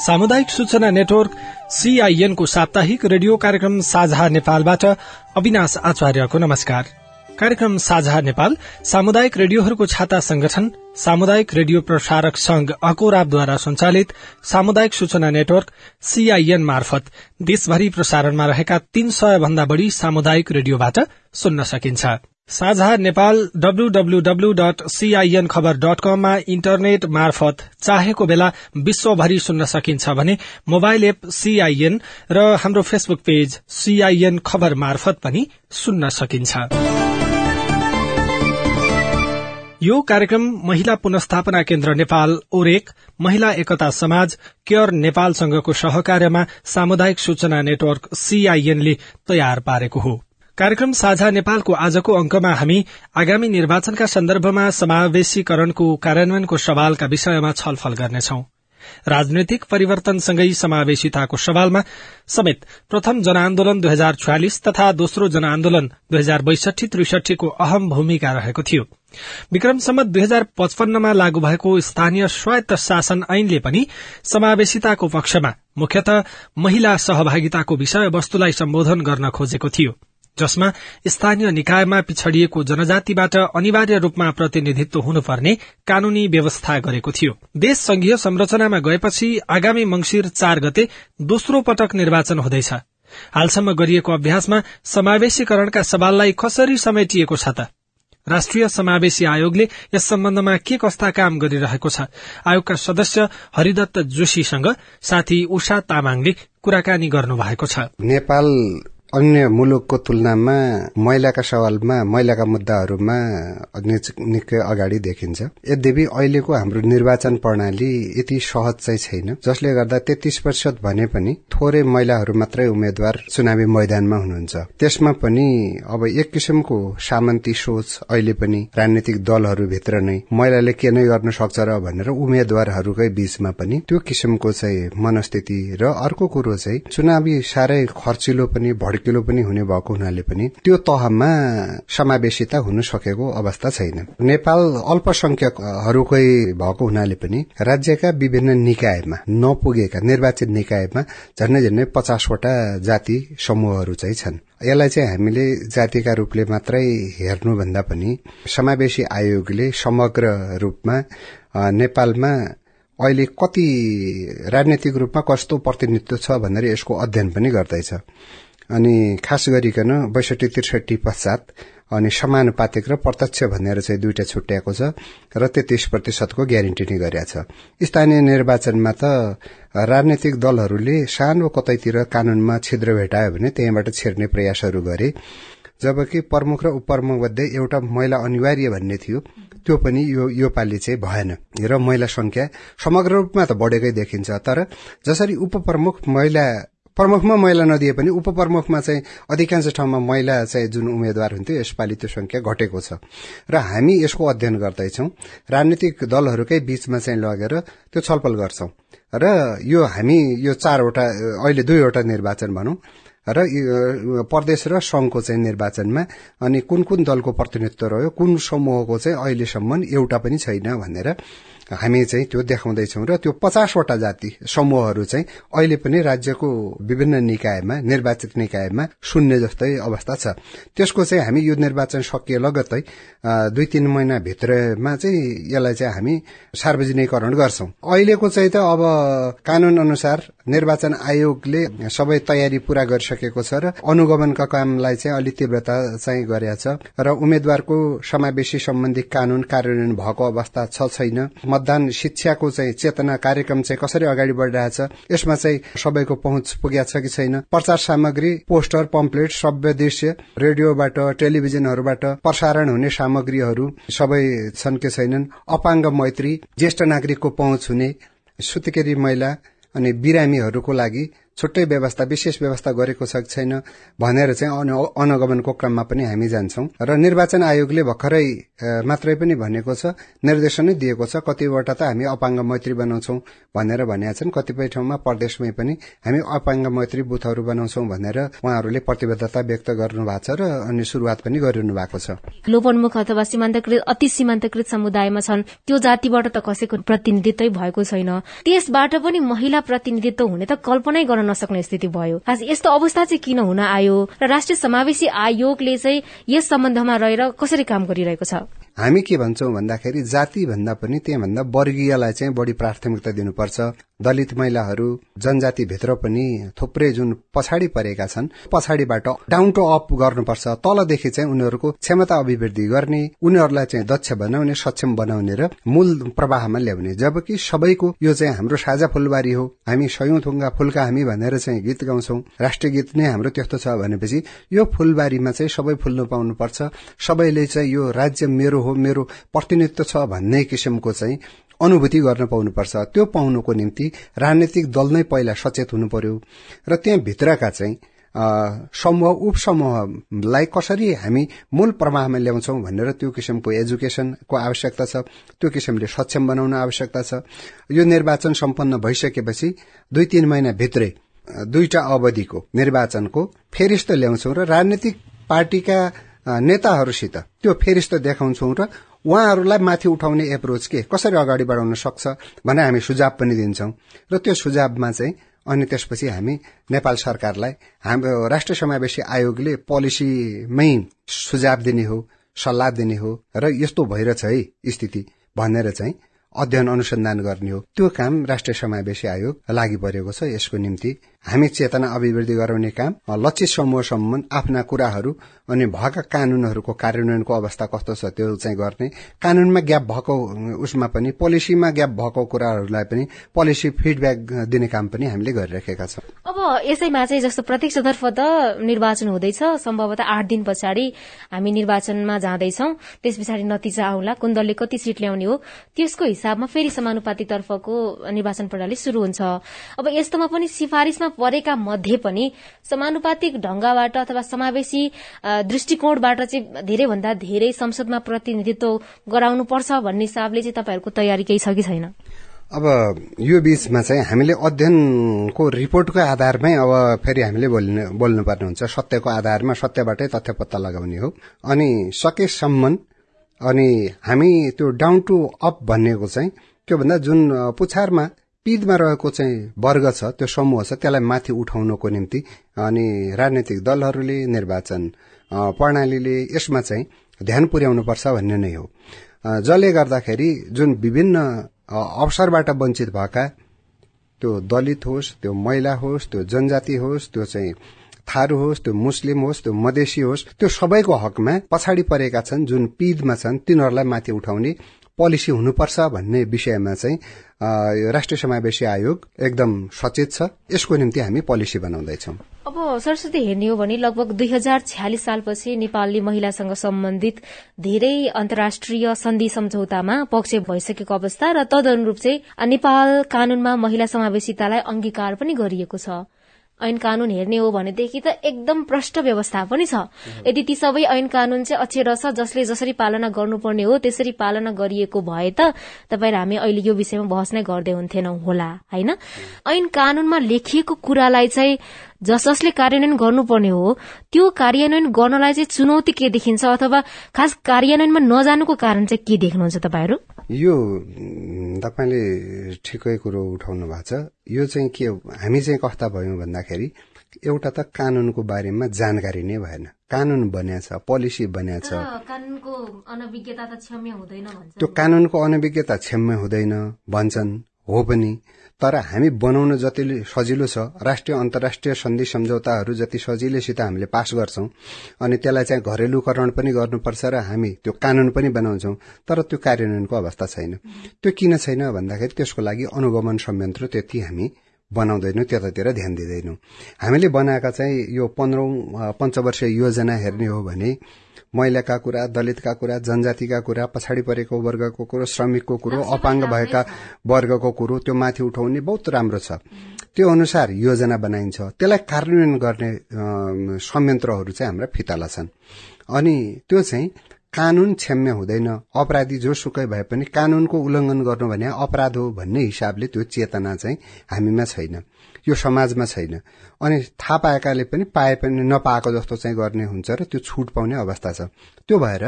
सामुदायिक सूचना network CIN को साप्ताहिक रेडियो कार्यक्रम साझा नेपालबाट अविनाश आचार्यको नमस्कार। कार्यक्रम साझा नेपाल सामुदायिक रेडियोहरूको छाता संगठन सामुदायिक रेडियो प्रसारक संघ अकोराबद्वारा संचालित सामुदायिक सूचना नेटवर्क सीआईएन मार्फत देशभरि प्रसारणमा रहेका तीन सय भन्दा बढ़ी सामुदायिक रेडियोबाट सुन्न सकिन्छ। साझा नेपाल डब्लूडब्लूडब्लू डट सीआईएन खबर डट कममा इन्टरनेट मार्फत चाहेको बेला विश्वभरि सुन्न सकिन्छ भने मोबाइल एप सीआईएन र हाम्रो फेसबुक पेज सीआईएन खबर मार्फत पनि सुन्न सकिन्छ। यो कार्यक्रम महिला पुनस्थापना केन्द्र नेपाल ओरेक महिला एकता समाज केयर नेपालसँगको सहकार्यमा सामुदायिक सूचना नेटवर्क सीआईएनले तयार पारेको हो। कार्यक्रम साझा नेपालको आजको अंकमा हामी आगामी निर्वाचनका सन्दर्भमा समावेशीकरणको कार्यान्वयनको सवालका विषयमा छलफल गर्नेछौ। राजनैतिक परिवर्तनसँगै समावेशिताको सवालमा समेत प्रथम जनआन्दोलन दुई हजार छयालिस तथा दोस्रो जनआन्दोलन दुई हजार बैसठी त्रिसठीको अहम भूमिका रहेको थियो। विक्रमसम्म दुई हजार पचपन्नमा लागू भएको स्थानीय स्वायत्त शासन ऐनले पनि समावेशिताको पक्षमा मुख्यत महिला सहभागिताको विषय वस्तुलाई सम्बोधन गर्न खोजेको थियो। जसमा स्थानीय निकायमा पिछड़िएको जनजातिबाट अनिवार्य रूपमा प्रतिनिधित्व हुनुपर्ने कानूनी व्यवस्था गरेको थियो। देश संघीय संरचनामा गएपछि आगामी मंगिर चार गते दोस्रो पटक निर्वाचन हुँदैछ। हालसम्म गरिएको अभ्यासमा समावेशीकरणका सवाललाई कसरी समेटिएको छ त? राष्ट्रिय समावेशी आयोगले यस सम्बन्धमा के कस्ता काम गरिरहेको छ? आयोगका सदस्य हरिदत्त जोशीसँग साथी उषा तामाङले कुराकानी गर्नु भएको छ। नेपाल अन्य मुलुकको तुलनामा महिलाका सवालमा महिलाका मुद्दाहरूमा निकै अगाडि देखिन्छ। यद्यपि अहिलेको हाम्रो निर्वाचन प्रणाली यति सहज चाहिँ छैन जसले गर्दा तेत्तीस प्रतिशत भने पनि थोरै महिलाहरू मात्रै उम्मेद्वार चुनावी मैदानमा हुनुहुन्छ। त्यसमा पनि अब एक किसिमको सामन्ती सोच अहिले पनि राजनैतिक दलहरूभित्र नै महिलाले के नै गर्न सक्छ र भनेर उम्मेद्वारहरूकै बीचमा पनि त्यो किसिमको चाहिँ मनस्थिति र अर्को कुरो चाहिँ चुनावी साह्रै खर्चिलो पनि भड्किलो पनि हुने भएको हुनाले पनि त्यो तहमा समावेशिता हुन सकेको अवस्था छैन। नेपाल अल्पसंख्यकहरूकै भएको हुनाले पनि राज्यका विभिन्न निकायमा नपुगेका निर्वाचित निकायमा झन्डै झन्डै पचासवटा जाति समूहहरू चाहिँ छन्। यसलाई चाहिँ हामीले जातिका रूपले मात्रै हेर्नुभन्दा पनि समावेशी आयोगले समग्र रूपमा नेपालमा अहिले कति राजनैतिक रूपमा कस्तो प्रतिनिधित्व छ भनेर यसको अध्ययन पनि गर्दैछ। अनि खास गरिकन बैसठी त्रिसठी पश्चात अनि समानुपातिक र प्रत्यक्ष भनेर चाहिँ दुईटा छुट्याएको छ र तेत्तीस प्रतिशतको ग्यारेन्टी नै गरेका छ। स्थानीय निर्वाचनमा त राजनैतिक दलहरूले सानो कतैतिर कानूनमा छिद्र भेटायो भने त्यहीँबाट छिर्ने प्रयासहरू गरे। जबकि प्रमुख र उपप्रमुख मध्ये एउटा महिला अनिवार्य भन्ने थियो त्यो पनि यो यो पालि चाहिँ भएन र महिला संख्या समग्र रूपमा त बढेकै देखिन्छ। तर जसरी उपप्रमुख महिला प्रमुखमा महिला नदिए पनि उपप्रमुखमा चाहिँ अधिकांश ठाउँमा महिला चाहिँ जुन उम्मेद्वार हुन्थ्यो यसपालि त्यो संख्या घटेको छ। र हामी यसको अध्ययन गर्दैछौ। राजनीतिक दलहरूकै बीचमा चाहिँ लगेर त्यो छलफल गर्छौं। र यो हामी यो चारवटा अहिले दुईवटा निर्वाचन भनौं। र प्रदेश र संघको चाहिँ निर्वाचनमा अनि कुन कुन दलको प्रतिनिधित्व रह्यो कुन समूहको चाहिँ अहिलेसम्म एउटा पनि छैन भनेर हामी चाहिँ त्यो देखाउँदैछौँ र त्यो पचासवटा जाति समूहहरू चाहिँ अहिले पनि राज्यको विभिन्न निकायमा निर्वाचित निकायमा शून्य जस्तै अवस्था छ। त्यसको चाहिँ हामी यो निर्वाचन सकिए लगत्तै दुई तीन महिनाभित्रमा चाहिँ यसलाई चाहिँ हामी सार्वजनिकरण गर्छौं। अहिलेको चाहिँ त अब कानून अनुसार निर्वाचन आयोगले सबै तयारी पूरा गरिसकेको छ र अनुगमनका कामलाई चाहिँ अलिक तीव्रता चाहिँ गरेका छ र उम्मेद्वारको समावेशी सम्बन्धी कानून कार्यान्वयन भएको अवस्था छ छैन। मतदान शिक्षाको चाहिँ चेतना कार्यक्रम चाहिँ कसरी अगाडि बढ़िरहेछ यसमा चाहिँ सबैको पहुँच पुगेको छ कि छैन? प्रचार सामग्री पोस्टर पम्पलेट सभ्य दृश्य रेडियोबाट टेलिभिजनहरूबाट प्रसारण हुने सामग्रीहरू सबै छन् कि छैनन्? अपाङ्ग मैत्री ज्येष्ठ नागरिकको पहुँच हुने सुत्केरी महिला अनि बिरामीहरूको लागि छुट्टै व्यवस्था विशेष व्यवस्था गरेको छ छैन भनेर चाहिँ अनुगमनको क्रममा पनि हामी जान्छौं। र निर्वाचन आयोगले भर्खरै मात्रै पनि भनेको छ निर्देशनै दिएको छ कतिवटा त हामी अपाङ्ग मैत्री बनाउँछौ भनेर भनेका छन्। कतिपय ठाउँमा प्रदेशमै पनि हामी अपाङ्ग मैत्री बुथहरू बनाउँछौ भनेर उहाँहरूले प्रतिबद्धता व्यक्त गर्नु भएको छ र अनि शुरूआत पनि गरिरहनु भएको छ। लोपन्मुख अथवा सीमान्तकृत अति सीमान्तकृत समुदायमा छन्। त्यो जातिबाट त कसैको प्रतिनिधित्वै भएको छैन। त्यसबाट पनि महिला प्रतिनिधित्व हुने त कल्पनै गर्न नसक्ने स्थिति भयो। यस्तो अवस्था चाहिँ किन हुन आयो र राष्ट्रिय समावेशी आयोगले चाहिँ यस सम्बन्धमा रहेर कसरी काम गरिरहेको छ? हामी के भन्छौं भन्दाखेरि जाति भन्दा पनि त्यहाँभन्दा वर्गीयलाई चाहिँ बढी प्राथमिकता दिनुपर्छ। दलित महिलाहरू जनजातिभित्र पनि थुप्रै जुन पछाडि परेका छन् पछाडिबाट डाउन टु अप गर्नुपर्छ। तलदेखि चाहिँ उनीहरूको क्षमता अभिवृद्धि गर्ने उनीहरूलाई चाहिँ दक्ष बनाउने सक्षम बनाउने र मूल प्रवाहमा ल्याउने। जबकि सबैको यो चाहिँ हाम्रो साझा फुलबारी हो। हामी सयौं थुङ्गा फुल्का हामी भनेर चाहिँ गीत गाउँछौ। राष्ट्रिय गीत नै हाम्रो त्यस्तो छ भनेपछि यो फुलबारीमा चाहिँ सबै फुल्नु पाउनुपर्छ। सबैले चाहिँ यो राज्य मेरो हो मेरो प्रतिनिधित्व छ भन्ने किसिमको चाहिँ अनुभूति गर्न पाउनुपर्छ। त्यो पाउनुको निम्ति राजनैतिक दल नै पहिला सचेत हुनु पर्यो र त्यहाँ भित्रका चाहिँ समूह उपसमूहलाई कसरी हामी मूल प्रवाहमा ल्याउँछौ भनेर त्यो किसिमको एजुकेशनको आवश्यकता छ त्यो किसिमले सक्षम बनाउन आवश्यकता छ। यो निर्वाचन सम्पन्न भइसकेपछि दुई तीन महिना भित्रै दुईटा अवधिको निर्वाचनको फेरिस्तो ल्याउँछौ र राजनैतिक पार्टीका नेताहरूसित त्यो फेरिस्तो देखाउँछौ र उहाँहरूलाई माथि उठाउने एप्रोच के? कसरी अगाडि बढाउन सक्छ भने हामी सुझाव पनि दिन्छौं। र त्यो सुझावमा चाहिँ अनि त्यसपछि हामी नेपाल सरकारलाई हाम्रो राष्ट्रिय समावेशी आयोगले पोलिसीमै सुझाव दिने हो सल्लाह दिने हो र यस्तो भइरहेछ है स्थिति भनेर चाहिँ अध्ययन अनुसन्धान गर्ने हो। त्यो काम राष्ट्रिय समावेशी आयोग लागि परेको छ यसको निम्ति हामी चेतना अभिवृद्धि गराउने काम लक्षित समूहसम्म आफ्ना कुराहरू अनि भएका कानूनहरूको कार्यान्वयनको अवस्था कस्तो छ त्यो चाहिँ गर्ने। कानूनमा ग्याप भएको उसमा पनि पोलिसीमा ग्याप भएको कुराहरूलाई पनि पोलिसी फिडब्याक दिने काम पनि हामीले गरिराखेका छौँ। अब यसैमा चाहिँ जस्तो प्रत्यक्षतर्फ त निर्वाचन हुँदैछ। सम्भवतः आठ दिन पछाडि हामी निर्वाचनमा जाँदैछौ। त्यस पछाडि नतिजा आउला कुन दलले कति सीट ल्याउने हो त्यसको हिसाबमा फेरि समानुपातितर्फको निर्वाचन प्रणाली शुरू हुन्छ। अब यस्तोमा पनि सिफारिशमा परेका मध्ये पनि समानुपातिक ढंगबाट अथवा समावेशी दृष्टिकोणबाट चाहिँ धेरैभन्दा धेरै संसदमा प्रतिनिधित्व गराउनु पर्छ भन्ने हिसाबले चाहिँ तपाईँहरूको तयारी केही छ कि छैन? अब यो बीचमा चाहिँ हामीले अध्ययनको रिपोर्टको आधारमै अब फेरि हामीले बोल्नुपर्ने हुन्छ। सत्यको आधारमा सत्यबाटै तथ्य पत्ता लगाउने हो। अनि सकेसम्म अनि हामी त्यो डाउन टु अप भन्नेको चाहिँ त्योभन्दा जुन पुछारमा पिदमा रहेको चाहिँ वर्ग छ त्यो समूह छ त्यसलाई माथि उठाउनको निम्ति। अनि राजनैतिक दलहरूले निर्वाचन प्रणालीले यसमा चाहिँ ध्यान पुर्याउनुपर्छ भन्ने नै हो। जसले गर्दाखेरि जुन विभिन्न अवसरबाट वञ्चित भएका त्यो दलित होस् त्यो महिला होस् त्यो जनजाति होस् त्यो चाहिँ थारू होस् त्यो मुस्लिम होस् त्यो मधेसी होस् त्यो सबैको हकमा पछाडि परेका छन् जुन पिदमा छन् तिनीहरूलाई माथि उठाउने पोलिसी हुनुपर्छ भन्ने विषयमा चाहिँ राष्ट्रिय समावेशी आयोग एकदम सचेत छ। यसको निम्ति हामी पोलिसी बनाउँदैछौ। अब सरस्वती हेर्ने हो भने लगभग दुई हजार छ्यालिस सालपछि नेपालले महिलासँग सम्बन्धित धेरै अन्तर्राष्ट्रिय सन्धि सम्झौतामा पक्ष भइसकेको अवस्था र तदनुरूप चाहिँ नेपाल कानूनमा महिला समावेशितालाई अंगीकार पनि गरिएको छ। ऐन कानून हेर्ने हो भनेदेखि त एकदम प्रष्ट व्यवस्था पनि छ। यदि ती सबै ऐन कानून चाहिँ अक्षर छ जसले जसरी पालना गर्नुपर्ने हो त्यसरी पालना गरिएको भए त तपाईँ हामी अहिले यो विषयमा बहस नै गर्दै हुन्थेनौ होला होइन? ऐन कानूनमा लेखिएको कुरालाई चाहिँ जस जसले कार्यान्वयन गर्नुपर्ने हो त्यो कार्यान्वयन गर्नलाई चाहिँ चुनौती के देखिन्छ अथवा खास कार्यान्वयनमा नजानुको कारण चाहिँ के देख्नुहुन्छ तपाईँहरू? यो तपाईँले ठिकै कुरो उठाउनु भएको छ। यो चाहिँ के हामी चाहिँ कस्ता भयौँ भन्दाखेरि एउटा त कानूनको बारेमा जानकारी नै भएन। कानून बनिया छ पोलिसी बनिया छ। त्यो कानूनको अनभिज्ञता क्षम्य हुँदैन भन्छन्। हो पनि। तर हामी बनाउन जति सजिलो छ राष्ट्रिय अन्तर्राष्ट्रिय सन्धि सम्झौताहरू जति सजिलैसित हामीले पास गर्छौं अनि त्यसलाई चाहिँ घरेलुकरण पनि गर्नुपर्छ र हामी त्यो कानून पनि बनाउँछौं तर त्यो कार्यान्वयनको अवस्था छैन। त्यो किन छैन भन्दाखेरि त्यसको लागि अनुगमन संयन्त्र त्यति हामी बनाउँदैनौँ त्यतातिर ध्यान दिँदैनौँ। हामीले बनाएका चाहिँ यो पन्ध्रौं पञ्चवर्षीय योजना हेर्ने हो भने महिलाका कुरा दलितका कुरा जनजातिका कुरा पछाडि परेको वर्गको कुरो श्रमिकको कुरो अपाङ्ग भएका वर्गको कुरो त्यो माथि उठाउने बहुत राम्रो छ। त्यो अनुसार योजना बनाइन्छ। त्यसलाई कार्यान्वयन गर्ने संयन्त्रहरू चाहिँ हाम्रा फितला छन्। अनि त्यो चाहिँ कानून क्षम्य हुँदैन। अपराधी जोसुकै भए पनि कानूनको उल्लंघन गर्नु भने अपराध हो भन्ने हिसाबले त्यो चेतना चाहिँ हामीमा छैन। यो समाजमा छैन। अनि थाहा पाएकाले पनि पाए पनि नपाएको जस्तो चाहिँ गर्ने हुन्छ र त्यो छुट पाउने अवस्था छ। त्यो भएर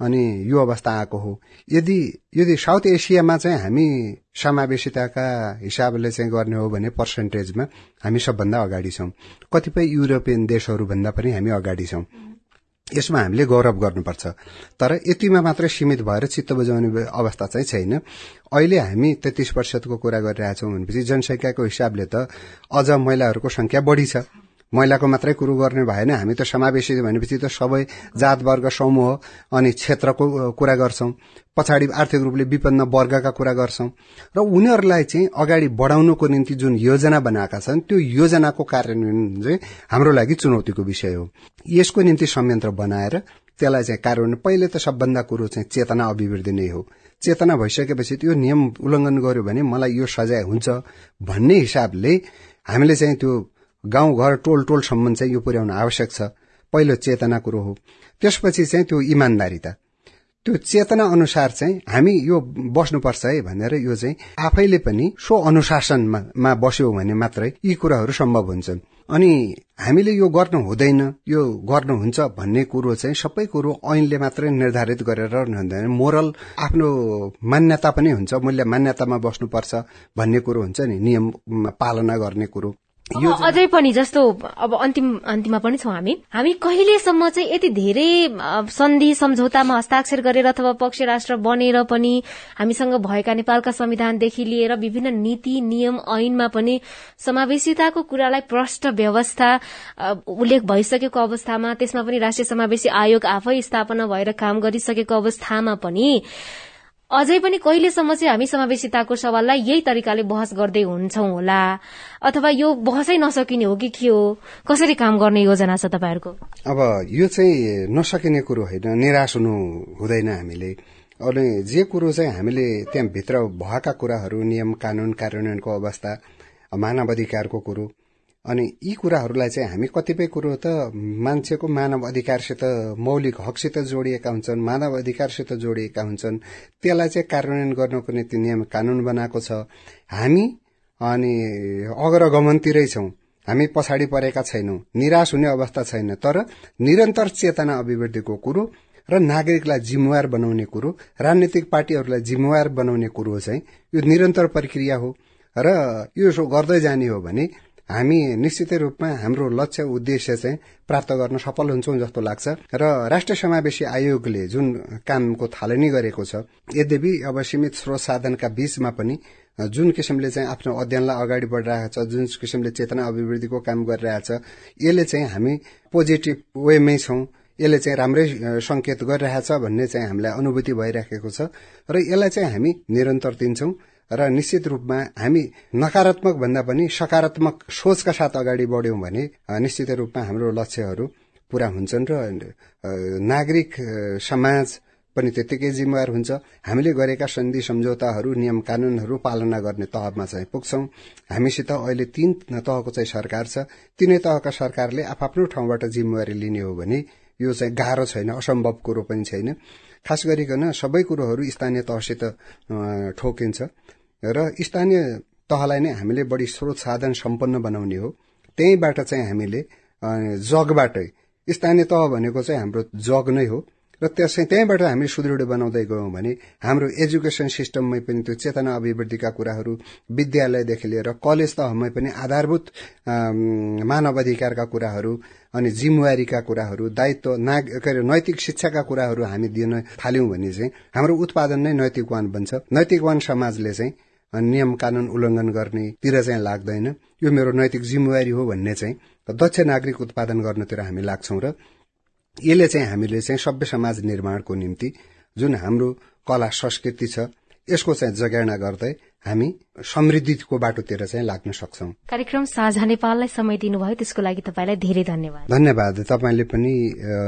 अनि यो अवस्था आएको हो। यदि यदि साउथ एसियामा चाहिँ हामी समावेशिताका हिसाबले चाहिँ गर्ने हो भने पर्सेन्टेजमा हामी सबभन्दा अगाडि छौं। कतिपय युरोपियन देशहरूभन्दा पनि हामी अगाडि छौं। यसमा हामीले गौरव गर्नुपर्छ। तर यतिमा मात्रै सीमित भएर चित्त बुझाउने अवस्था चाहिँ छैन। अहिले हामी तेत्तीस प्रतिशतको कुरा गरिरहेछौँ भनेपछि जनसंख्याको हिसाबले त अझ महिलाहरूको संख्या बढ़ी छ। महिलाको मात्रै कुरो गर्ने भएन। हामी त समावेशी भनेपछि त सबै जात वर्ग समूह अनि क्षेत्रको कुरा गर्छौं। पछाडि आर्थिक रूपले विपन्न वर्गका कुरा गर्छौं। र उनीहरूलाई चाहिँ अगाडि बढाउनुको निम्ति जुन योजना बनाएका छन् त्यो योजनाको कार्यान्वयन चाहिँ हाम्रो लागि चुनौतीको विषय हो। यसको निम्ति संयन्त्र बनाएर त्यसलाई चाहिँ कार्यान्वयन पहिले त सबभन्दा कुरो चाहिँ चेतना अभिवृद्धि नै हो। चेतना भइसकेपछि त्यो नियम उल्लंघन गर्यो भने मलाई यो सजाय हुन्छ भन्ने हिसाबले हामीले चाहिँ त्यो गाउँ घर टोल टोलसम्म चाहिँ यो पुर्याउन आवश्यक छ। पहिलो चेतना कुरो हो। त्यसपछि चाहिँ त्यो इमान्दारिता। त्यो चेतना अनुसार चाहिँ हामी यो बस्नुपर्छ है भनेर यो चाहिँ आफैले पनि सो अनुशासनमा बस्यो भने मात्रै यी कुराहरू सम्भव हुन्छन्। अनि हामीले यो गर्नु हुँदैन यो गर्नुहुन्छ भन्ने कुरो चाहिँ सबै कुरो ऐनले मात्रै निर्धारित गरेर हुँदैन। मोरल आफ्नो मान्यता पनि हुन्छ मूल्य मान्यतामा बस्नुपर्छ भन्ने कुरो हुन्छ नि नियम पालना गर्ने कुरो। अझै पनि जस्तो अब अन्तिम अन्तिममा पनि छौँ हामी। हामी कहिलेसम्म चाहिँ यति धेरै सन्धि सम्झौतामा हस्ताक्षर गरेर अथवा पक्ष राष्ट्र बनेर पनि हामीसँग भएका नेपालका संविधानदेखि लिएर विभिन्न नीति नियम ऐनमा पनि समावेशिताको कुरालाई प्रष्ट व्यवस्था उल्लेख भइसकेको अवस्थामा त्यसमा पनि राष्ट्रिय समावेशी आयोग आफै स्थापना भएर काम गरिसकेको अवस्थामा पनि अझै पनि कहिलेसम्म चाहिँ हामी समावेशिताको सवाललाई यही तरिकाले बहस गर्दै हुन्छौं होला। अथवा यो बहसै नसकिने हो कि के हो? कसरी काम गर्ने योजना छ तपाईँहरूको? अब यो चाहिँ नसकिने कुरो होइन निराश हुनु हुँदैन हामीले। अनि जे कुरो चाहिँ हामीले त्यहाँभित्र भएका कुराहरू नियम कानून कार्यान्वयनको अवस्था मानव अधिकारको कुरो अनि यी कुराहरूलाई चाहिँ हामी कतिपय कुरो त मान्छेको मानव अधिकारसित मौलिक हकसित जोडिएका हुन्छन् मानव अधिकारसित जोडिएका हुन्छन्। त्यसलाई चाहिँ कार्यान्वयन गर्नको निम्ति नियम कानून बनाएको छ। हामी अनि अग्रगमनतिरै छौं। हामी पछाडि परेका छैनौं। निराश हुने अवस्था छैन। तर निरन्तर चेतना अभिवृद्धिको कुरो र नागरिकलाई जिम्मेवार बनाउने कुरो राजनीतिक पार्टीहरूलाई जिम्मेवार बनाउने कुरो चाहिँ यो निरन्तर प्रक्रिया हो। र यो गर्दै जाने हो भने हामी निश्चितै रूपमा हाम्रो लक्ष्य उद्देश्य चाहिँ प्राप्त गर्न सफल हुन्छौं जस्तो लाग्छ। र राष्ट्रिय समावेशी आयोगले जुन कामको थालनी गरेको छ यद्यपि अब सीमित स्रोत साधनका बीचमा पनि जुन किसिमले चाहिँ आफ्नो अध्ययनलाई अगाडि बढिरहेको छ जुन किसिमले चेतना अभिवृद्धिको काम गरिरहेछ यसले चाहिँ हामी पोजिटिभ वेमै छौं। यसले चाहिँ राम्रै संकेत गरिरहेछ भन्ने चाहिँ हामीलाई अनुभूति भइराखेको छ। र यसलाई चाहिँ हामी निरन्तर दिन्छौं। र निश्चित रूपमा हामी नकारात्मक भन्दा पनि सकारात्मक सोचका साथ अगाडि बढ्यौं भने निश्चित रूपमा हाम्रो लक्ष्यहरू पूरा हुन्छन् र नागरिक समाज पनि त्यत्तिकै जिम्मेवार हुन्छ। हामीले गरेका सन्धि सम्झौताहरू नियम कानूनहरू पालना गर्ने तहमा चाहिँ पुग्छौं। हामीसित अहिले तीन तहको चाहिँ सरकार छ। तीनै तहका सरकारले आफ्नो ठाउँबाट जिम्मेवारी लिने हो भने यो चाहिँ गाह्रो छैन असम्भव कुरो पनि छैन। खास गरिकन सबै कुरोहरू स्थानीय तहसित ठोकिन्छ। र स्थानीय तहलाई नै हामीले बढी स्रोत साधन सम्पन्न बनाउने हो। त्यहीबाट चाहिँ हामीले जगबाटै स्थानीय तह भनेको चाहिँ हाम्रो जग नै हो। र त्यसै त्यहीँबाट हामी सुदृढ बनाउँदै गयौं भने हाम्रो एजुकेशन सिस्टममै पनि त्यो चेतना अभिवृद्धिका कुराहरू विद्यालयदेखि लिएर कलेज तहमै पनि आधारभूत मानव अधिकारका कुराहरू अनि जिम्मेवारीका कुराहरू दायित्व नाग के अरे नैतिक शिक्षाका कुराहरू हामी दिन थाल्यौं भने चाहिँ हाम्रो उत्पादन नै नैतिकवान बन्छ। नैतिकवान समाजले चाहिँ नियम कानून उल्लंघन गर्नेतिर चाहिँ लाग्दैन। यो मेरो नैतिक जिम्मेवारी हो भन्ने चाहिँ दक्ष नागरिक उत्पादन गर्नतिर हामी लाग्छौं र यसले चाहिँ हामीले चाहिँ सभ्य समाज निर्माणको निम्ति जुन हाम्रो कला संस्कृति छ यसको चाहिँ जगेर्ना गर्दै हामी समृद्धिको बाटोतिर चाहिँ लाग्न सक्छौ। कार्यक्रम साझा नेपाललाई समय दिनुभयो त्यसको लागि तपाईँलाई धेरै धन्यवाद। धन्यवाद। तपाईँले पनि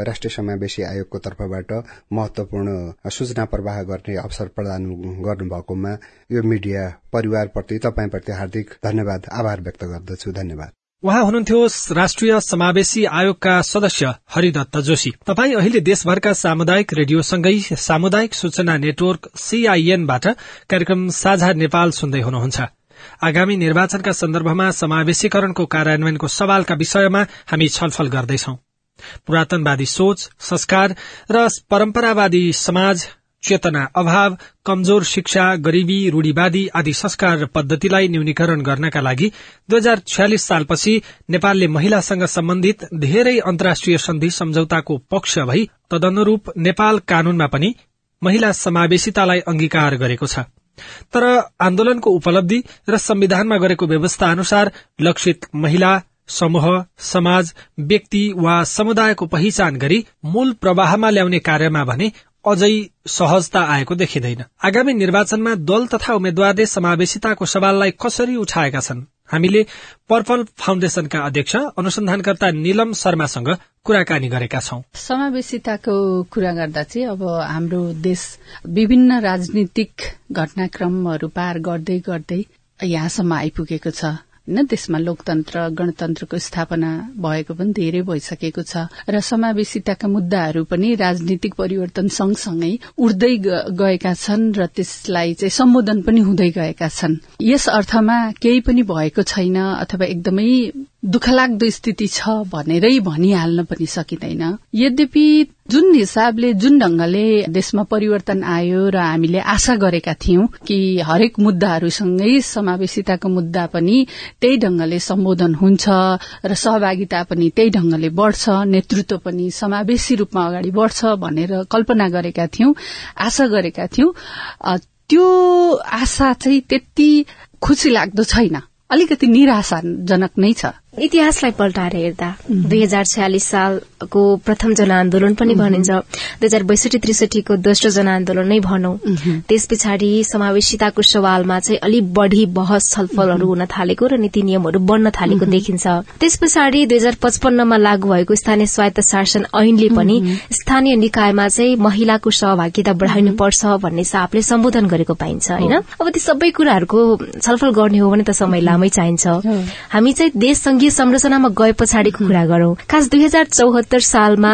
राष्ट्रिय समावेशी आयोगको तर्फबाट महत्वपूर्ण सूचना प्रवाह गर्ने अवसर प्रदान गर्नुभएकोमा यो मिडिया परिवारप्रति तपाईँप्रति हार्दिक धन्यवाद आभार व्यक्त गर्दछु। धन्यवाद। उहाँ हुनुहुन्थ्यो राष्ट्रिय समावेशी आयोगका सदस्य हरिदत्त जोशी। तपाई अहिले देशभरका सामुदायिक रेडियोसँगै सामुदायिक सूचना नेटवर्क सीआईएनबाट कार्यक्रम साझा नेपाल सुन्दै हुनुहुन्छ। आगामी निर्वाचनका सन्दर्भमा समावेशीकरणको कार्यान्वयनको सवालका विषयमा हामी छलफल गर्दैछौ। पुरातनवादी सोच संस्कार र परम्परावादी समाज चेतना अभाव कमजोर शिक्षा गरीबी रूढ़ीवादी आदि संस्कार पद्धतिलाई न्यूनीकरण गर्नका लागि दुई हजार छयालिस सालपछि नेपालले महिलासँग सम्बन्धित धेरै अन्तर्राष्ट्रिय सन्धि सम्झौताको पक्ष भई तदनुरूप नेपाल कानूनमा पनि महिला समावेशितालाई अंगीकार गरेको छ। तर आन्दोलनको उपलब्धि र संविधानमा गरेको व्यवस्था अनुसार लक्षित महिला समूह समाज व्यक्ति वा समुदायको पहिचान गरी मूल प्रवाहमा ल्याउने कार्यमा भने अझै सहजता आएको देखिँदैन। आगामी निर्वाचनमा दल तथा उम्मेद्वारले समावेशिताको सवाललाई कसरी उठाएका छन्? हामीले पर्पल फाउन्डेशनका अध्यक्ष अनुसन्धानकर्ता निलम शर्मासँग कुराकानी गरेका छौं। समावेशिताको कुरा गर्दा चाहिँ अब हाम्रो देश विभिन्न राजनीतिक घटनाक्रमहरू पार गर्दै गर्दै यहाँसम्म आइपुगेको छ। होइन त्यसमा लोकतन्त्र गणतन्त्रको स्थापना भएको पनि धेरै भइसकेको छ र समावेशिताका मुद्दाहरू पनि राजनीतिक परिवर्तन सँगसँगै उड्दै गएका छन् र त्यसलाई चाहिँ सम्बोधन पनि हुँदै गएका छन्। यस अर्थमा केही पनि भएको छैन अथवा एकदमै दुःखलाग्दो स्थिति छ भनेरै भनिहाल्न पनि सकिँदैन। यद्यपि जुन हिसाबले जुन ढंगले देशमा परिवर्तन आयो र हामीले आशा गरेका थियौं कि हरेक मुद्दाहरूसँगै समावेशिताको मुद्दा पनि त्यही ढंगले सम्बोधन हुन्छ र सहभागिता पनि त्यही ढंगले बढ़छ नेतृत्व पनि समावेशी रूपमा अगाडि बढ़छ भनेर कल्पना गरेका थियौं आशा गरेका थियौं। त्यो आशा चाहिँ त्यति खुशी लाग्दो छैन। अलिकति निराशाजनक नै छ। इतिहासलाई पल्टाएर हेर्दा दुई हजार छयालिस सालको प्रथम जनआन्दोलन पनि भनिन्छ। दुई हजार बैसठी त्रिसठीको दोस्रो जनआन्दोलन नै भनौं। त्यस पछाडि समावेशिताको सवालमा चाहिँ अलिक बढ़ी बहस छलफलहरू हुन थालेको र नीति नियमहरू बढ्न थालेको देखिन्छ। त्यस पछाडि दुई हजार पचपन्नमा लागू भएको स्थानीय स्वायत्त शासन ऐनले पनि स्थानीय निकायमा चाहिँ महिलाको सहभागिता बढ़ाइनुपर्छ भन्ने सापले सम्बोधन गरेको पाइन्छ होइन? अब ती सबै कुराहरूको छलफल गर्ने हो भने त समय लामै चाहिन्छ। हामी चाहिँ देश संघीय संरचनामा गए पछाडिको कुरा गरौं। खास दुई हजार चौहत्तर सालमा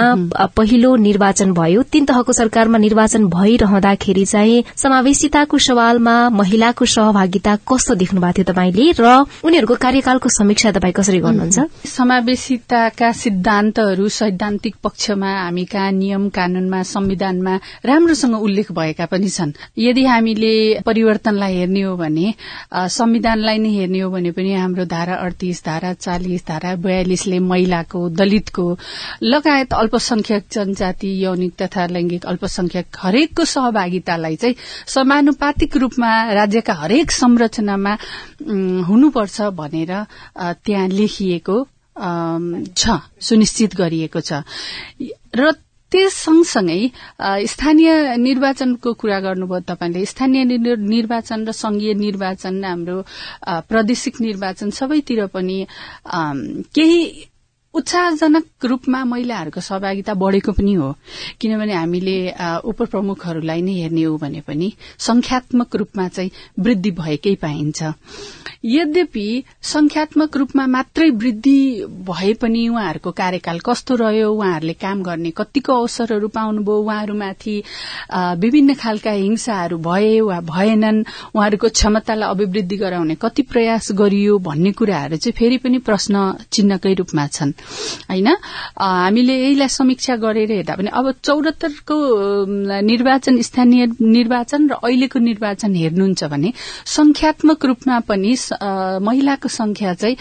पहिलो निर्वाचन भयो। तीन तहको सरकारमा निर्वाचन भइरहँदाखेरि चाहिँ समावेशिताको सवालमा महिलाको सहभागिता कस्तो देख्नु भएको थियो तपाईँले र उनीहरूको कार्यकालको समीक्षा तपाईँ कसरी गर्नुहुन्छ? समावेशिताका सिद्धान्तहरू सैद्धान्तिक पक्षमा हामी कहाँ नियम कानूनमा संविधानमा राम्रोसँग उल्लेख भएका पनि छन्। यदि हामीले परिवर्तनलाई हेर्ने हो भने संविधानलाई नै हेर्ने हो भने पनि हाम्रो धारा अडतिस धारा चालिस धारा बयालिसले महिलाको दलितको लगायत अल्पसंख्यक जनजाति यौनिक तथा लैंगिक अल्पसंख्यक हरेकको सहभागितालाई चाहिँ समानुपातिक रूपमा राज्यका हरेक संरचनामा हुनुपर्छ भनेर त्यहाँ लेखिएको छ सुनिश्चित गरिएको छ। र त्यस सँगसँगै स्थानीय निर्वाचनको कुरा गर्नुभयो तपाईँले। स्थानीय निर्वाचन र संघीय निर्वाचन हाम्रो प्रादेशिक निर्वाचन सबैतिर पनि केही उत्साहजनक रूपमा महिलाहरूको सहभागिता बढ़ेको पनि हो। किनभने हामीले उप प्रमुखहरूलाई नै हेर्ने हो भने पनि संख्यात्मक रूपमा चाहिँ वृद्धि भएकै पाइन्छ। यद्यपि संख्यात्मक रूपमा मात्रै वृद्धि भए पनि उहाँहरूको कार्यकाल कस्तो रह्यो उहाँहरूले काम गर्ने कतिको अवसरहरू पाउनुभयो उहाँहरूमाथि विभिन्न खालका हिंसाहरू भए वा भएनन् उहाँहरूको क्षमतालाई अभिवृद्धि गराउने कति प्रयास गरियो भन्ने कुराहरू चाहिँ फेरि पनि प्रश्न चिन्हकै रूपमा छन्। होइन? हामीले यहीलाई समीक्षा गरेर हेर्दा पनि अब चौरात्तरको निर्वाचन स्थानीय निर्वाचन र अहिलेको निर्वाचन हेर्नुहुन्छ भने संख्यात्मक रूपमा पनि महिलाको संख्या चाहिँ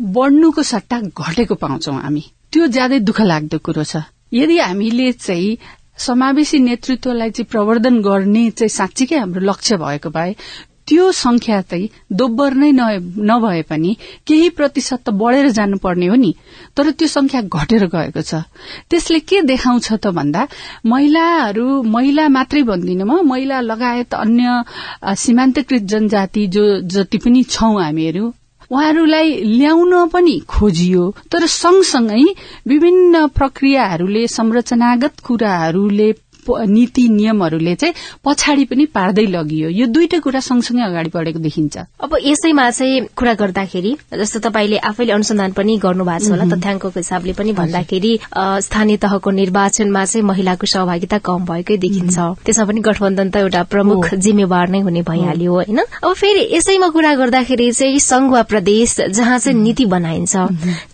बढ़नुको सट्टा घटेको पाउँछौ हामी। त्यो ज्यादै दुःख लाग्दो कुरो छ। यदि हामीले चाहिँ समावेशी नेतृत्वलाई चाहिँ प्रवर्धन गर्ने चाहिँ साँच्चीकै हाम्रो लक्ष्य भएको भए त्यो संख्या चाहिँ दोब्बर नै नभए पनि केही प्रतिशत त बढेर जानुपर्ने हो नि। तर त्यो संख्या घटेर गएको छ। त्यसले के देखाउँछ त भन्दा महिलाहरू महिला मात्रै भन्दिनँ म महिला लगायत अन्य सीमान्तकृत जनजाति जो जति पनि छौं हामीहरू उहाँहरूलाई ल्याउन पनि खोजियो। तर सँगसँगै विभिन्न प्रक्रियाहरूले संरचनागत कुराहरूले नीति नियमहरूले चाहिँ पछाडि पनि पार्दै लगियो। यो दुईटै कुरा सँगसँगै अगाडि बढेको देखिन्छ। अब यसैमा चाहिँ कुरा गर्दाखेरि जस्तो तपाईँले आफैले अनुसन्धान पनि गर्नु भएको छ होला तथ्याङ्कको हिसाबले पनि भन्दाखेरि स्थानीय तहको निर्वाचनमा चाहिँ महिलाको सहभागिता कम भएकै देखिन्छ। त्यसमा पनि गठबन्धन त एउटा प्रमुख जिम्मेवार नै हुने भइहाल्यो होइन? अब फेरि यसैमा कुरा गर्दाखेरि चाहिँ संघ वा प्रदेश जहाँ चाहिँ नीति बनाइन्छ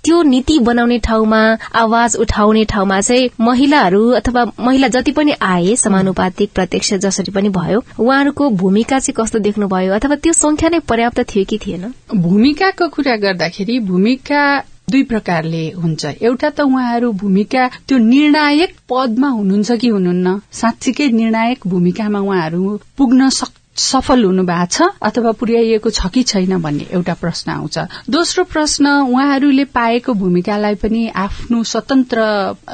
त्यो नीति बनाउने ठाउँमा आवाज उठाउने ठाउँमा चाहिँ महिलाहरू अथवा महिला जति पनि आए समानुपातिक प्रत्यक्ष जसरी पनि भयो। उहाँहरूको भूमिका चाहिँ कस्तो देख्नुभयो अथवा त्यो संख्या नै पर्याप्त थियो कि थिएन? भूमिकाको कुरा गर्दाखेरि भूमिका दुई प्रकारले हुन्छ। एउटा त उहाँहरू भूमिका त्यो निर्णायक पदमा हुनुहुन्छ कि हुनुहुन्न? साँच्चीकै निर्णायक भूमिकामा उहाँहरू पुग्न सक् सफल हुनु भएको छ अथवा पुर्याइएको छ कि छैन भन्ने एउटा प्रश्न आउँछ। दोस्रो प्रश्न उहाँहरूले पाएको भूमिकालाई पनि आफ्नो स्वतन्त्र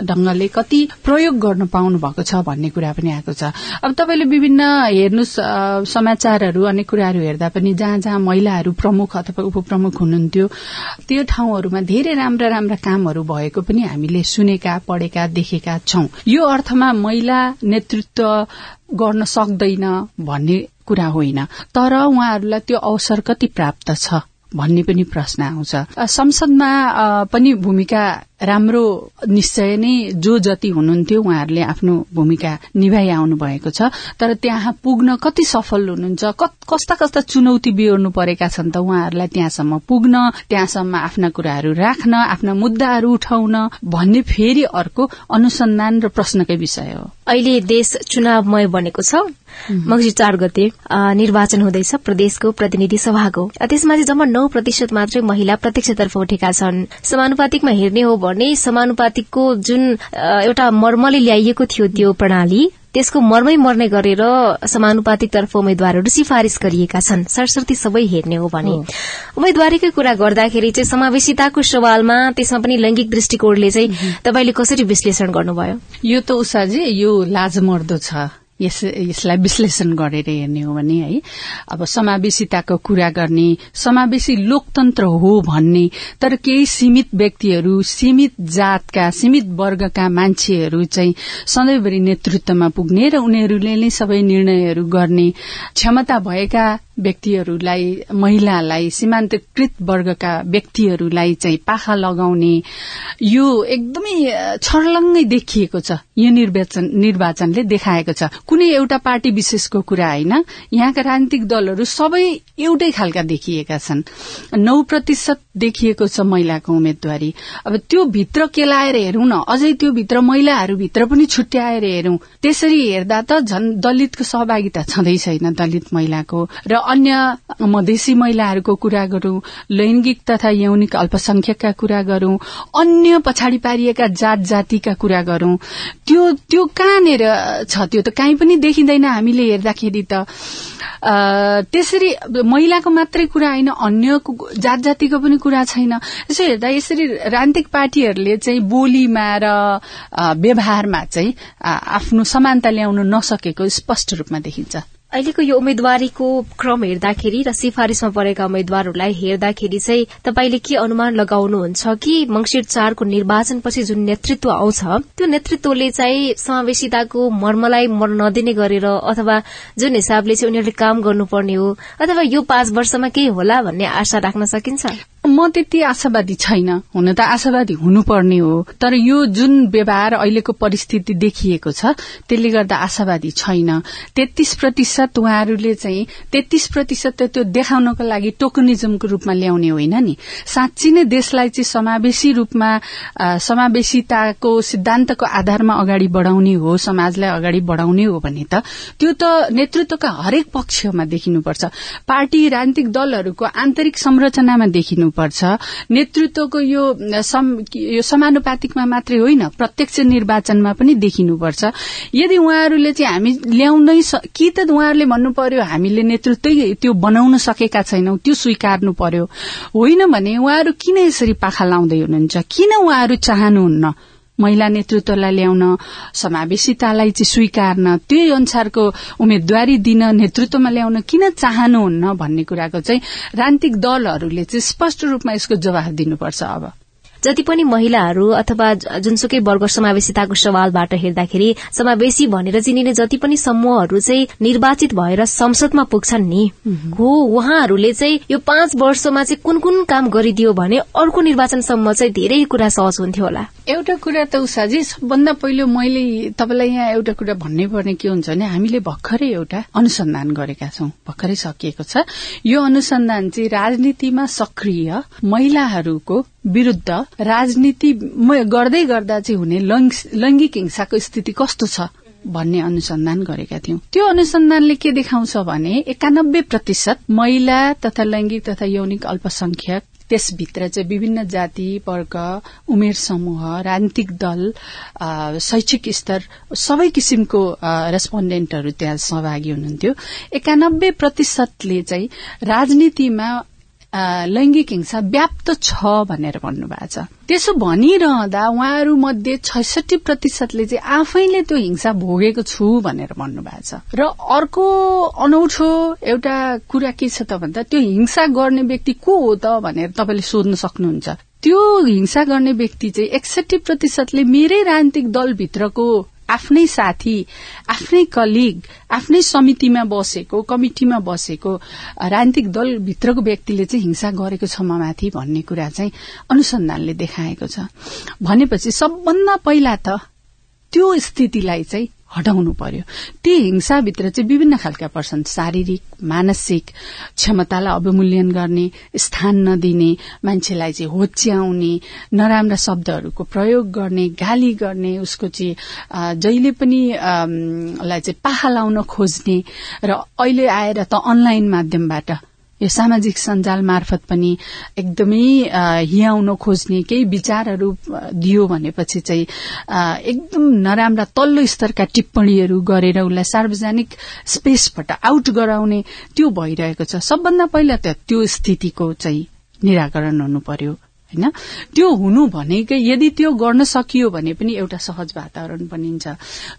ढंगले कति प्रयोग गर्न पाउनु भएको छ भन्ने कुरा पनि आएको छ। अब तपाईँले विभिन्न हेर्नु समाचारहरू अनेक कुराहरू हेर्दा पनि जहाँ जहाँ महिलाहरू प्रमुख अथवा उपप्रमुख हुनुहुन्थ्यो त्यो ठाउँहरूमा धेरै राम्रा राम्रा कामहरू भएको पनि हामीले सुनेका पढेका देखेका छौं। यो अर्थमा महिला नेतृत्व गर्न सक्दैन भन्ने कुरा होइन। तर उहाँहरूलाई त्यो अवसर कति प्राप्त छ भन्ने पनि प्रश्न आउँछ। संसदमा पनि भूमिका राम्रो निश्चय नै जो जति हुनुहुन्थ्यो उहाँहरूले आफ्नो भूमिका निभाइ आउनु भएको छ। तर त्यहाँ पुग्न कति सफल हुनुहुन्छ कस्ता कस्ता चुनौती बिहोर्नु परेका छन् त उहाँहरूलाई त्यहाँसम्म पुग्न त्यहाँसम्म आफ्ना कुराहरू राख्न आफ्ना मुद्दाहरू उठाउन भन्ने फेरि अर्को अनुसन्धान र प्रश्नकै विषय हो। अहिले देश चुनावमय बनेको छ। मङ्सिर चार गते निर्वाचन हुँदैछ प्रदेशको प्रतिनिधि सभाको। त्यसमा चाहिँ जम्मा नौ प्रतिशत मात्रै महिला प्रत्यक्षतर्फ उठेका छन्। समानुपातिकमा हेर्ने हो भने समानुपातिकको जुन एउटा मर्मले ल्याइएको थियो त्यो प्रणाली त्यसको मर्मै मर्ने गरेर समानुपातिकतर्फ उम्मेद्वारहरू सिफारिश गरिएका छन्। सरस्वती सबै हेर्ने हो भने। उम्मेद्वारीकै कुरा गर्दाखेरि चाहिँ समावेशिताको सवालमा त्यसमा पनि लैंगिक दृष्टिकोणले चाहिँ तपाईँले कसरी विश्लेषण गर्नुभयो? यो त उषाजी यो लाजमर्दो छ। यस यसलाई विश्लेषण गरेर हेर्ने हो भने है। अब समावेशिताको कुरा गर्ने समावेशी लोकतन्त्र हो भन्ने तर केही सीमित व्यक्तिहरू सीमित जातका सीमित वर्गका मान्छेहरू चाहिँ सधैँभरि नेतृत्वमा पुग्ने र उनीहरूले नै सबै निर्णयहरू गर्ने क्षमता भएका व्यक्तिहरूलाई महिलालाई सीमान्तकृत वर्गका व्यक्तिहरूलाई चाहिँ पाखा लगाउने यो एकदमै छर्लङ्गै देखिएको छ। यो निर्वाचन निर्वाचनले देखाएको छ। कुनै एउटा पार्टी विशेषको कुरा होइन। यहाँका राजनीतिक दलहरू सबै एउटै खालका देखिएका छन्। नौ प्रतिशत देखिएको छ महिलाको उम्मेद्वारी। अब त्यो भित्र केलाएर हेरौं न। अझै त्यो भित्र महिलाहरू भित्र पनि छुट्याएर हेरौं। त्यसरी हेर्दा त झन दलितको सहभागिता छँदै छैन दलित महिलाको। र अन्य मधेसी महिलाहरूको कुरा गरौं लैंगिक तथा यौनिक अल्पसंख्यकका कुरा गरौं अन्य पछाडि पारिएका जात जातिका कुरा गरौं। त्यो त्यो कहाँनिर छ? त्यो त काहीँ पनि देखिँदैन हामीले हेर्दाखेरि त। त्यसरी महिलाको मात्रै कुरा होइन अन्य जात जातिको पनि कुरा छैन। यसो हेर्दा यसरी राजनीतिक पार्टीहरूले चाहिँ बोलीमा र व्यवहारमा चाहिँ आफ्नो समानता ल्याउन नसकेको स्पष्ट रूपमा देखिन्छ। अहिलेको यो उम्मेद्वारीको क्रम हेर्दाखेरि र सिफारिशमा परेका उम्मेद्वारहरूलाई हेर्दाखेरि चाहिँ तपाईँले के अनुमान लगाउनुहुन्छ कि मंगिर चारको निर्वाचनपछि जुन नेतृत्व आउँछ त्यो नेतृत्वले चाहिँ समावेशिताको मर्मलाई मर्न नदिने गरेर अथवा जुन हिसाबले चाहिँ उनीहरूले काम गर्नुपर्ने हो अथवा यो पाँच वर्षमा केही होला भन्ने आशा राख्न सकिन्छ? म त्यति आशावादी छैन। हुन त आशावादी हुनुपर्ने हो। तर यो जुन व्यवहार अहिलेको परिस्थिति देखिएको छ त्यसले गर्दा आशावादी छैन। तेत्तीस प्रतिशत उहाँहरूले चाहिँ तेत्तीस प्रतिशत त्यो देखाउनको लागि टोकनिजमको रूपमा ल्याउने होइन नि। साँच्ची नै देशलाई चाहिँ समावेशी रूपमा समावेशिताको सिद्धान्तको आधारमा अगाडि बढ़ाउने हो समाजलाई अगाडि बढ़ाउने हो भने त त्यो त नेतृत्वका हरेक पक्षमा देखिनुपर्छ। पार्टी राजनीतिक दलहरूको आन्तरिक संरचनामा देखिनु दिनुपर्छ नेतृत्वको यो यो समानुपातिकमा मात्रै होइन प्रत्यक्ष निर्वाचनमा पनि देखिनुपर्छ। यदि उहाँहरूले चाहिँ हामी ल्याउनै कि त उहाँहरूले भन्नु पर्यो हामीले नेतृत्वै त्यो बनाउन सकेका छैनौं त्यो स्वीकार्नु पर्यो होइन भने उहाँहरू किन यसरी पाखा लाउँदै हुनुहुन्छ? किन उहाँहरू चाहनुहुन्न? महिला नेतृत्वलाई ल्याउन समावेशितालाई चाहिँ स्वीकार्न त्यही अनुसारको उम्मेद्वारी दिन नेतृत्वमा ल्याउन किन चाहनुहुन्न भन्ने कुराको चाहिँ राजनीतिक दलहरूले चाहिँ स्पष्ट रूपमा यसको जवाफ दिनुपर्छ अब। जति पनि महिलाहरू अथवा जुनसुकै वर्ग समावेशिताको सवालबाट हेर्दाखेरि समावेशी भनेर चिनिने जति पनि समूहहरू चाहिँ निर्वाचित भएर संसदमा पुग्छन् नि हो उहाँहरूले चाहिँ यो पाँच वर्षमा चाहिँ कुन कुन काम गरिदियो भने अर्को निर्वाचनसम्म चाहिँ धेरै कुरा सहज हुन्थ्यो होला। एउटा कुरा त उषाजी सबभन्दा पहिलो मैले तपाईँलाई यहाँ एउटा कुरा भन्नै पर्ने के हुन्छ भने हामीले भर्खरै एउटा अनुसन्धान गरेका छौं। भर्खरै सकिएको छ। यो अनुसन्धान चाहिँ राजनीतिमा सक्रिय महिलाहरूको विरूद्ध राजनीति गर्दै गर्दा चाहिँ हुने लैंगिक हिंसाको स्थिति कस्तो छ भन्ने अनुसन्धान गरेका थियौं। त्यो अनुसन्धानले के देखाउँछ भने एकानब्बे प्रतिशत महिला तथा लैंगिक तथा यौनिक अल्पसंख्यक त्यसभित्र चाहिँ विभिन्न जाति वर्ग उमेर समूह राजनीतिक दल शैक्षिक स्तर सबै किसिमको रेस्पोन्डेन्टहरू त्यहाँ सहभागी हुनुहुन्थ्यो। एकानब्बे प्रतिशतले चाहिँ राजनीतिमा लैंगिक हिंसा व्याप्त छ भनेर भन्नुभएको छ। त्यसो भनिरहँदा उहाँहरू मध्ये छैसठी प्रतिशतले चाहिँ आफैले त्यो हिंसा भोगेको छु भनेर भन्नुभएको छ। र अर्को अनौठो एउटा कुरा के छ त भन्दा त्यो हिंसा गर्ने व्यक्ति को हो त भनेर तपाईँले सोध्न सक्नुहुन्छ। त्यो हिंसा गर्ने व्यक्ति चाहिँ एकसठी प्रतिशतले मेरै राजनीतिक दलभित्रको आफ्नै साथी आफ्नै कलिग आफ्नै समितिमा बसेको कमिटिमा बसेको राजनीतिक दलभित्रको व्यक्तिले चाहिँ हिंसा गरेको छ माथि भन्ने कुरा चाहिँ अनुसन्धानले देखाएको छ। भनेपछि सबभन्दा पहिला त त्यो स्थितिलाई चाहिँ हटाउनु पर्यो। ती हिंसाभित्र चाहिँ विभिन्न खालका पर्छन्। शारीरिक मानसिक क्षमतालाई अवमूल्यन गर्ने स्थान नदिने मान्छेलाई चाहिँ होच्याउने नराम्रा शब्दहरूको प्रयोग गर्ने गाली गर्ने उसको चाहिँ जहिले पनि लाई चाहिँ पाहा लाउन खोज्ने र अहिले आएर त अनलाइन माध्यमबाट यो सामाजिक सञ्जाल मार्फत पनि एकदमै हियाउन खोज्ने केही विचारहरू दियो भनेपछि चाहिँ एकदम नराम्रा तल्लो स्तरका टिप्पणीहरू गरेर उसलाई सार्वजनिक स्पेसबाट आउट गराउने त्यो भइरहेको छ। सबभन्दा पहिला त त्यो स्थितिको चाहिँ निराकरण हुनु पर्यो होइन? त्यो हुनु भनेकै यदि त्यो गर्न सकियो भने पनि एउटा सहज वातावरण बनिन्छ।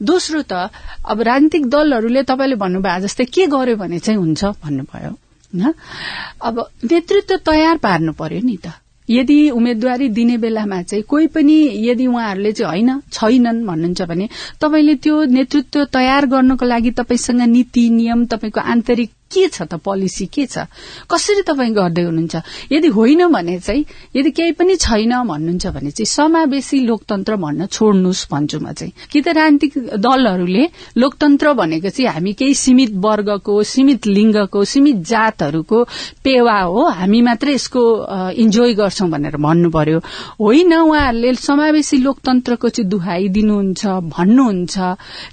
दोस्रो त अब राजनीतिक दलहरूले तपाईँले भन्नुभयो जस्तै के गर्यो भने चाहिँ हुन्छ? भन्नुभयो। अब नेतृत्व तयार पार्नु पर्यो नि त। यदि उम्मेद्वारी दिने बेलामा चाहिँ कोही पनि यदि उहाँहरूले चाहिँ होइन छैनन् भन्नुहुन्छ भने तपाईँले त्यो नेतृत्व तयार गर्नको लागि तपाईँसँग नीति नियम तपाईँको आन्तरिक के छ त पोलिसी के छ? कसरी तपाईँ गर्दै हुनुहुन्छ? यदि होइन भने चाहिँ यदि केही पनि छैन भन्नुहुन्छ भने चाहिँ समावेशी लोकतन्त्र भन्न छोड्नुहोस् भन्छु म चाहिँ। कि त राजनीतिक दलहरूले लोकतन्त्र भनेको चाहिँ हामी केही सीमित वर्गको सीमित लिङ्गको सीमित जातहरूको पेवा हो। हामी मात्रै यसको इन्जोय गर्छौं भनेर भन्नु पर्यो होइन उहाँहरूले समावेशी लोकतन्त्रको चाहिँ दुहाई दिनुहुन्छ भन्नुहुन्छ।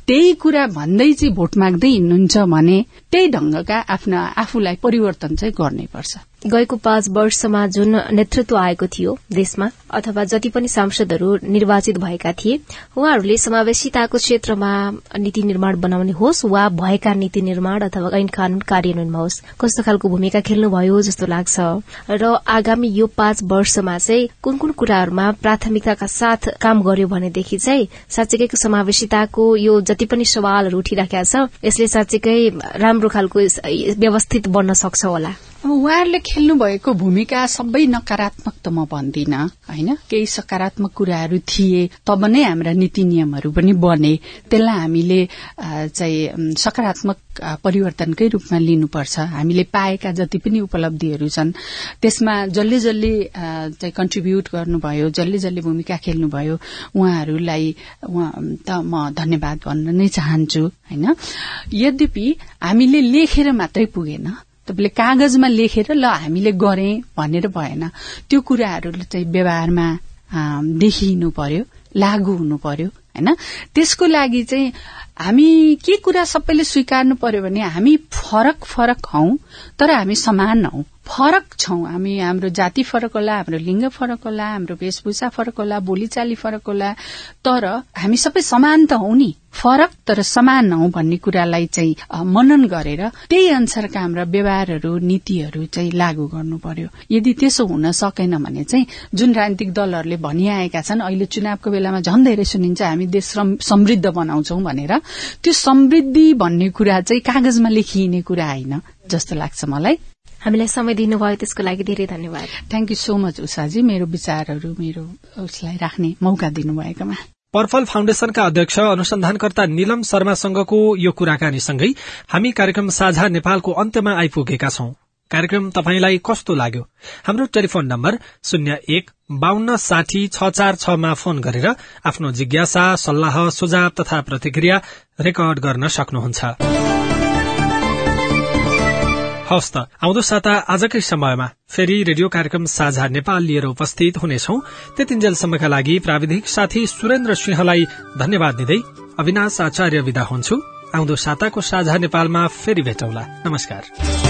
त्यही कुरा भन्दै चाहिँ भोट माग्दै हिँड्नुहुन्छ भने त्यही ढंगका आफ्ना आफूलाई परिवर्तन चाहिँ गर्नै पर्छ गएको पाँच वर्षमा जुन नेतृत्व आएको थियो देशमा अथवा जति पनि सांसदहरू निर्वाचित भएका थिए उहाँहरूले समावेशिताको क्षेत्रमा नीति निर्माण बनाउने होस् वा भएका नीति निर्माण अथवा ऐन कानून कार्यान्वयनमा होस् कस्तो खालको भूमिका खेल्नुभयो जस्तो लाग्छ। र आगामी यो पाँच वर्षमा चाहिँ कुन कुन कुराहरूमा प्राथमिकताका साथ काम गर्यो भनेदेखि चाहिँ साँच्चीकै समावेशिताको यो जति पनि सवालहरू उठिराखेका छ यसले साँच्चीकै राम्रो खालको व्यवस्थित बन्न सक्छ होला। उहाँहरूले खेल्नु भएको भूमिका सबै नकारात्मक त म भन्दिन होइन? केही सकारात्मक कुराहरू थिए तब नै हाम्रा नीति नियमहरू पनि बने। त्यसलाई हामीले चाहिँ सकारात्मक परिवर्तनकै रूपमा लिनुपर्छ। हामीले पाएका जति पनि उपलब्धिहरू छन् त्यसमा जसले जसले चाहिँ कन्ट्रिब्युट गर्नुभयो जसले जसले भूमिका खेल्नुभयो उहाँहरूलाई त म धन्यवाद भन्न नै चाहन्छु होइन? यद्यपि हामीले लेखेर मात्रै पुगेन तपाईँले कागजमा लेखेर ल हामीले गरे भनेर भएन। त्यो कुराहरू चाहिँ व्यवहारमा देखिनु पर्यो लागू हुनु पर्यो होइन? त्यसको लागि चाहिँ हामी के कुरा सबैले स्वीकार्नु पर्यो भने हामी फरक फरक हौ तर हामी समान हौ। फरक छौं। हामी हाम्रो जाति फरक होला हाम्रो लिङ्ग फरक होला हाम्रो वेशभूषा फरक होला बोलीचाली फरक होला। तर हामी सबै समान त हौ नि। फरक तर समान हौ भन्ने कुरालाई चाहिँ मनन गरेर त्यही अनुसारका हाम्रा व्यवहारहरू नीतिहरू चाहिँ लागू गर्नु पर्यो। यदि त्यसो हुन सकेन भने चाहिँ जुन राजनीतिक दलहरूले भनिआएका छन् अहिले चुनावको बेलामा झन धेरै सुनिन्छ हामी देश समृद्ध बनाउँछौ भनेर। त्यो समृद्धि भन्ने कुरा चाहिँ कागजमा लेखिने कुरा होइन जस्तो लाग्छ मलाई। हामीलाई समय दिनुभयो त्यसको लागि धेरै धन्यवाद। थ्याङ्क यू सो मच उषाजी मेरो विचारहरू मेरो उसलाई राख्ने मौका दिनुभएकोमा। पर्पल फाउन्डेशनका अध्यक्ष अनुसन्धानकर्ता निलम शर्मासँगको यो कुराकानीसँगै हामी कार्यक्रम साझा नेपालको अन्त्यमा आइपुगेका छौं। कार्यक्रम तपाईंलाई कस्तो लाग्यो? हाम्रो टेलिफोन नम्बर शून्य एक बान्न साठी छ चार छमा फोन गरेर आफ्नो जिज्ञासा सल्लाह सुझाव तथा प्रतिक्रिया रेकर्ड गर्न सक्नुहुन्छ। हवस् आउँदो साता आजकै समयमा फेरि रेडियो कार्यक्रम साझा नेपाल लिएर उपस्थित हुनेछौ। त्यतिन्जेलसम्मका लागि प्राविधिक साथी सुरेन्द्र सिंहलाई धन्यवाद दिँदै अविनाश आचार्य विदा हुन्छु। आउँदो साताको साझा नेपालमा फेरि भेटौला। नमस्कार।